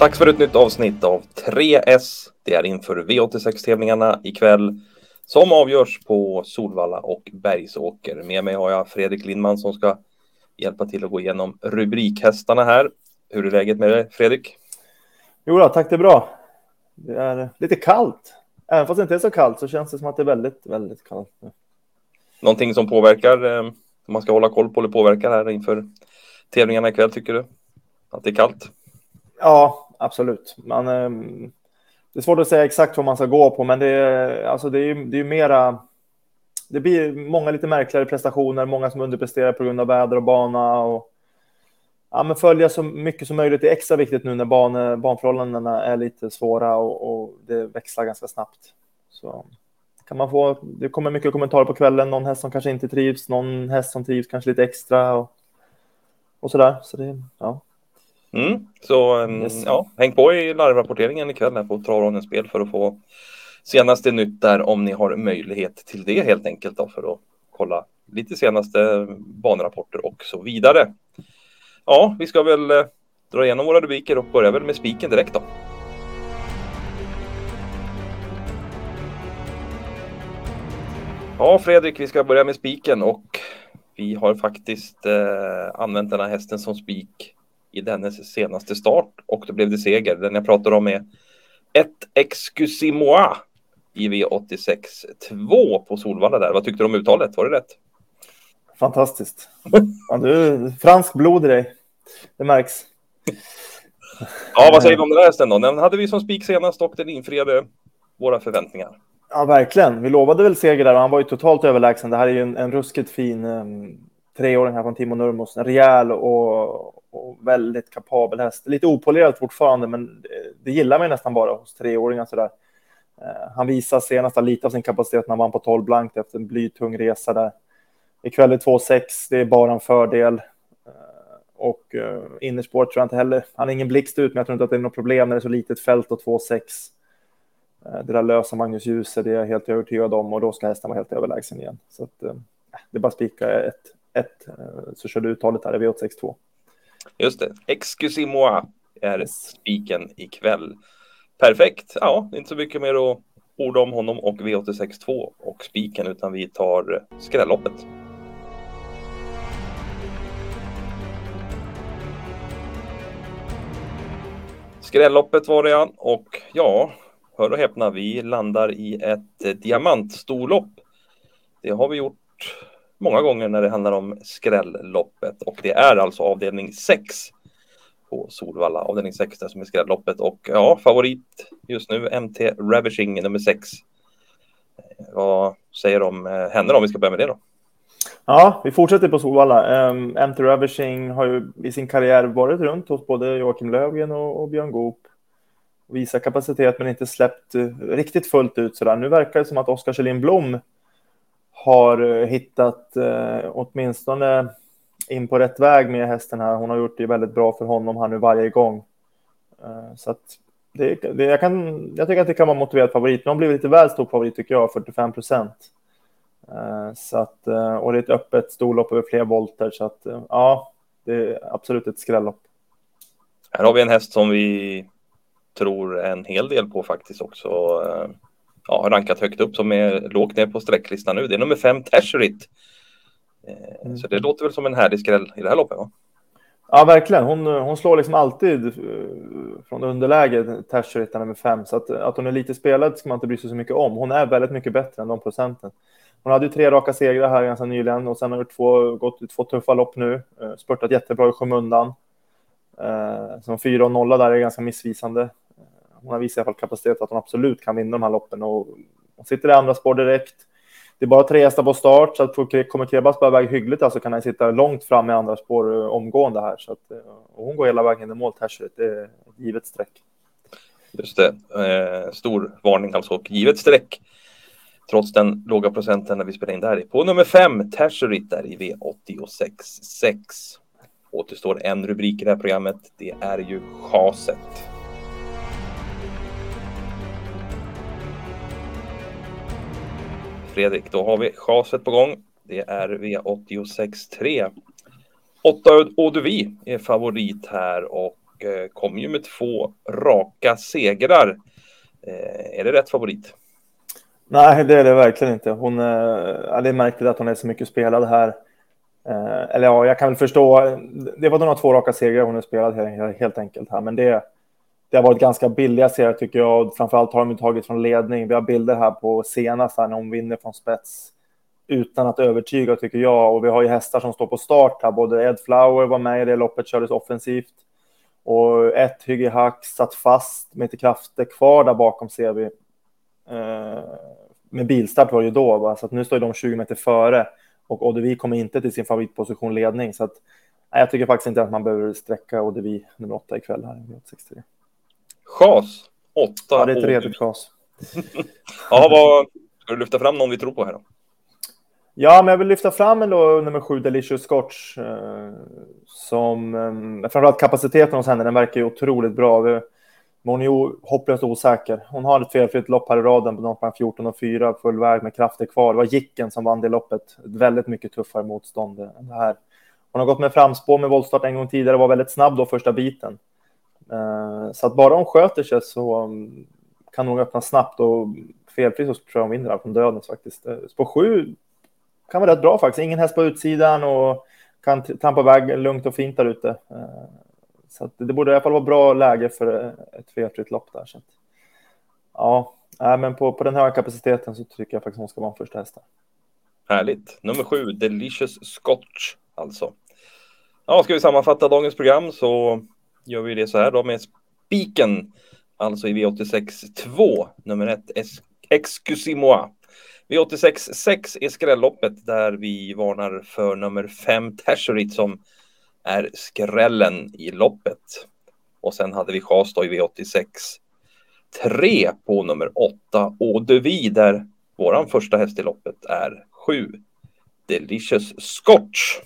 Dags för ett nytt avsnitt av 3S. Det är inför V86-tävlingarna ikväll som avgörs på Solvalla och Bergsåker. Med mig har jag Fredrik Lindman som ska hjälpa till att gå igenom rubrikhästarna här. Hur är läget med dig Fredrik? Jo då, tack det är bra. Det är lite kallt. Även fast det inte är så kallt så känns det som att det är väldigt, väldigt kallt. Någonting som påverkar, eh, man ska hålla koll på eller påverkar här inför tävlingarna ikväll tycker du? Att det är kallt? Ja, absolut. Man, ehm, det är svårt att säga exakt vad man ska gå på, men det är, alltså det är, det är mera... Det blir många lite märkligare prestationer, många som underpresterar på grund av väder och bana. Och, ja, men följa så mycket som möjligt är extra viktigt nu när ban, banförhållandena är lite svåra och, och, det växlar ganska snabbt. Så kan man få, det kommer mycket kommentarer på kvällen, någon häst som kanske inte trivs, någon häst som trivs kanske lite extra och, och sådär. Så det, ja. Mm, så yes. ja, häng på i larvrapporteringen ikväll här på Travronens spel för att få senaste nytt där om ni har möjlighet till det helt enkelt då för att kolla lite senaste banrapporter och så vidare. Ja, vi ska väl eh, dra igenom våra rubriker och börja väl med spiken direkt då. Ja, Fredrik, vi ska börja med spiken och vi har faktiskt eh, använt den här hästen som spik i dennes senaste start och då blev det seger. Den jag pratar om är ett Excusimoa i V86 2 på Solvalla där. Vad tyckte du om uttalet? Var det rätt? Fantastiskt. Ja, du, fransk blod i dig. Det märks. Ja, vad säger du om den här hästen då? Den hade vi som spik senast och den infriade våra förväntningar. Ja, verkligen. Vi lovade väl seger där och han var ju totalt överlägsen. Det här är ju en, en ruskigt fin um, treåring här från Timo Nurmos. En rejäl och, och väldigt kapabel häst. Lite opolerad fortfarande, men det gillar man nästan bara hos treåringar sådär. Eh, han visar senast lite av sin kapacitet när han vann på 12 blankt efter en blytung resa där. Ikväll är 2-6, det är bara en fördel. Eh, och innerspåret innerspår tror jag inte heller. Han är ingen blixt ut, men jag tror inte att det är något problem när det är så litet fält och 2-6. Det där löser Magnus Djuse, det är jag helt övertygad om och då ska hästen vara helt överlägsen igen. Så att, det är bara att spika ett så kör du uttalet här i V862. Just det, excusez-moi är spiken ikväll. Perfekt, ja, inte så mycket mer att orda om honom och V862 och spiken utan vi tar skrälloppet. Skrälloppet var det ja, och ja, hör och häpna, vi landar i ett diamantstorlopp. Det har vi gjort många gånger när det handlar om skrälloppet och det är alltså avdelning 6 på Solvalla, avdelning 6 där som är skrälloppet och ja, favorit just nu MT Ravishing nummer 6. Eh, vad säger du om henne om vi ska börja med det då? Ja, vi fortsätter på Solvalla. Eh, um, MT Ravishing har ju i sin karriär varit runt hos både Joakim Lövgren och, och Björn Goop. Visar kapacitet men inte släppt uh, riktigt fullt ut sådär. Nu verkar det som att Oskar Kjellin Blom har eh, hittat eh, åtminstone in på rätt väg med hästen här. Hon har gjort det väldigt bra för honom här nu varje gång. Eh, så att det, det, jag, kan, jag tycker att det kan vara motiverat favorit. Men hon blir lite väl stor favorit tycker jag, 45 procent. Eh, så att, eh, och det är ett öppet storlopp över fler volter. Så att eh, ja, det är absolut ett skrällopp. Här har vi en häst som vi tror en hel del på faktiskt också. Ja, rankat högt upp som är lågt ner på sträcklistan nu. Det är nummer fem Tasherit Mm. Så det låter väl som en härlig skräll i det här loppet? Va? Ja, verkligen. Hon, hon slår liksom alltid eh, från underläge, Tasher nummer fem. Så att, att hon är lite spelad ska man inte bry sig så mycket om. Hon är väldigt mycket bättre än de procenten. Hon hade ju tre raka segrar här ganska nyligen och sen har gjort två, gått två tuffa lopp nu. Eh, spurtat jättebra i skymundan. Eh, som fyra och nolla där är ganska missvisande. Hon har visat i alla fall kapacitet att hon absolut kan vinna de här loppen och hon sitter i andra spår direkt det är bara tre hästar på start, så att kommer Krebas börja väg hyggligt alltså kan han sitta långt fram i andra spår eh, omgående här. Så att, eh, och hon går hela vägen i mål, Tasherit. Det är ett givet streck. Just det. Eh, stor varning alltså och givet streck. Trots den låga procenten när vi spelar in där. På nummer fem, Tasherit där i V86.6. Återstår en rubrik i det här programmet. Det är ju chaset. Fredrik, då har vi chaset på gång. Det är V86 3. 8 Oduvi är favorit här och eh, kom ju med två raka segrar. Eh, är det rätt favorit? Nej, det är det verkligen inte. Hon, eh, ja, det är märkligt att hon är så mycket spelad här. Eller ja, jag kan väl förstå. Det var de två raka segrar hon har spelat helt enkelt här, men det, det har varit ganska billiga serier tycker jag. Framförallt har de tagit från ledning. Vi har bilder här på senast här när hon vinner från spets utan att övertyga tycker jag. Och vi har ju hästar som står på start här. Både Ed Flower var med i det loppet, kördes offensivt. Och ett Hygge Hack satt fast med lite krafter kvar där bakom ser vi. Eh, med bilstart var det ju då, va? så att nu står de 20 meter före. Och Odevi kommer inte till sin favoritposition ledning. Så att, nej, jag tycker faktiskt inte att man behöver sträcka Odevi nummer åtta ikväll här. 63. Chas, åtta. Ja, det är ett redigt chas. ja, vad ska du lyfta fram någon vi tror på här då? Ja, men jag vill lyfta fram ändå nummer sju, Delicious Scotch. Eh, som, eh, framförallt kapaciteten hos henne, den verkar ju otroligt bra. Men hon är ju hopplöst osäker. Hon har ett felfritt lopp här i raden på någonstans 14 och 4, full väg med krafter kvar. Det var Jicken som vann det loppet. Ett väldigt mycket tuffare motstånd än det här. Hon har gått med framspår med voltstart en gång tidigare och var väldigt snabb då första biten. Eh, så att bara hon sköter sig så mm, kan hon öppna snabbt och felfritt så tror jag de vinner från dödens faktiskt. Eh, spår 7 kan vara rätt bra faktiskt. Ingen häst på utsidan och kan trampa iväg lugnt och fint där ute. Eh, så det borde i alla fall vara bra läge för ett felfritt lopp där. Så att, ja, men på, på den här kapaciteten så tycker jag faktiskt hon ska vara första hästen. Härligt. Nummer sju, Delicious Scotch alltså. Ja, ska vi sammanfatta dagens program så gör vi det så här då med spiken, alltså i V86 2, nummer 1, Excusez-moi. V86 6 är skrälloppet där vi varnar för nummer 5, Tasherit, som är skrällen i loppet. Och sen hade vi chas då i V86 3 på nummer 8, Odevi, där våran första häst i loppet är 7, Delicious Scotch.